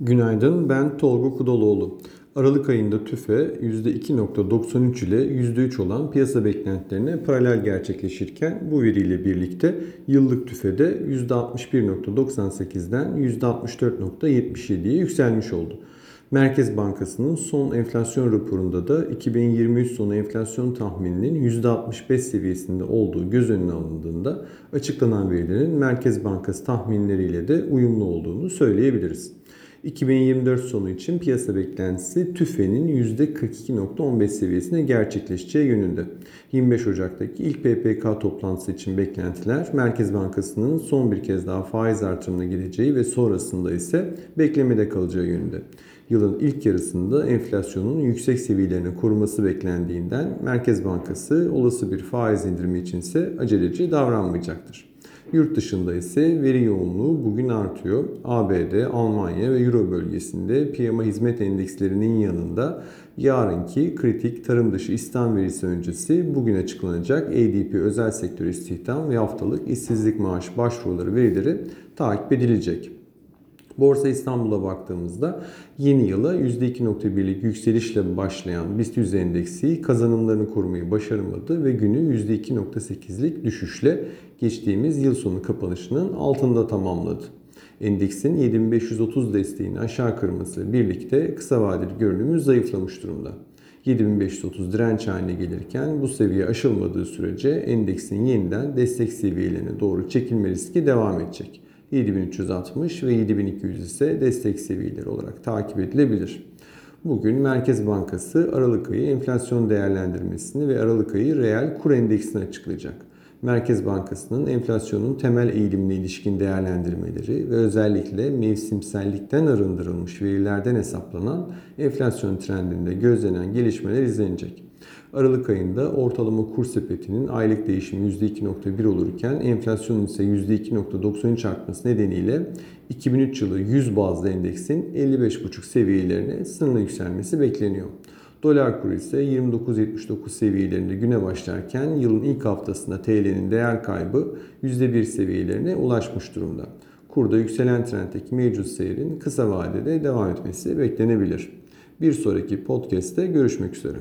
Günaydın, ben Tolga Kudaloğlu. Aralık ayında TÜFE %2.93 ile %3 olan piyasa beklentilerine paralel gerçekleşirken bu veriyle birlikte yıllık TÜFE'de %61.98'den %64.77'ye yükselmiş oldu. Merkez Bankası'nın son enflasyon raporunda da 2023 sonu enflasyon tahmininin %65 seviyesinde olduğu göz önüne alındığında açıklanan verilerin Merkez Bankası tahminleriyle de uyumlu olduğunu söyleyebiliriz. 2024 sonu için piyasa beklentisi TÜFE'nin %42.15 seviyesine gerçekleşeceği yönünde. 25 Ocak'taki ilk PPK toplantısı için beklentiler Merkez Bankası'nın son bir kez daha faiz artırımına gideceği ve sonrasında ise beklemede kalacağı yönünde. Yılın ilk yarısında enflasyonun yüksek seviyelerini koruması beklendiğinden Merkez Bankası olası bir faiz indirimi içinse aceleci davranmayacaktır. Yurt dışında ise veri yoğunluğu bugün artıyor. ABD, Almanya ve Euro bölgesinde piyama hizmet endekslerinin yanında yarınki kritik tarım dışı istihdam verisi öncesi bugün açıklanacak ADP özel sektör istihdam ve haftalık işsizlik maaş başvuruları verileri takip edilecek. Borsa İstanbul'a baktığımızda yeni yıla %2.1'lik yükselişle başlayan BIST 100 endeksi kazanımlarını korumayı başaramadı ve günü %2.8'lik düşüşle geçtiğimiz yıl sonu kapanışının altında tamamladı. Endeksin 7530 desteğini aşağı kırması birlikte kısa vadeli görünümü zayıflamış durumda. 7530 direnç haline gelirken bu seviye aşılmadığı sürece endeksin yeniden destek seviyelerine doğru çekilme riski devam edecek. 7360 ve 7200 ise destek seviyeleri olarak takip edilebilir. Bugün Merkez Bankası Aralık ayı enflasyon değerlendirmesini ve Aralık ayı reel kur endeksini açıklayacak. Merkez Bankası'nın enflasyonun temel eğilimine ilişkin değerlendirmeleri ve özellikle mevsimsellikten arındırılmış verilerden hesaplanan enflasyon trendinde gözlenen gelişmeler izlenecek. Aralık ayında ortalama kur sepetinin aylık değişimi %2.1 olurken enflasyonun ise %2.93 artması nedeniyle 2003 yılı 100 bazlı endeksin 55.5 seviyelerine sınırlı yükselmesi bekleniyor. Dolar kuru ise 29.79 seviyelerinde güne başlarken yılın ilk haftasında TL'nin değer kaybı %1 seviyelerine ulaşmış durumda. Kurda yükselen trenddeki mevcut seyrin kısa vadede devam etmesi beklenebilir. Bir sonraki podcast'te görüşmek üzere.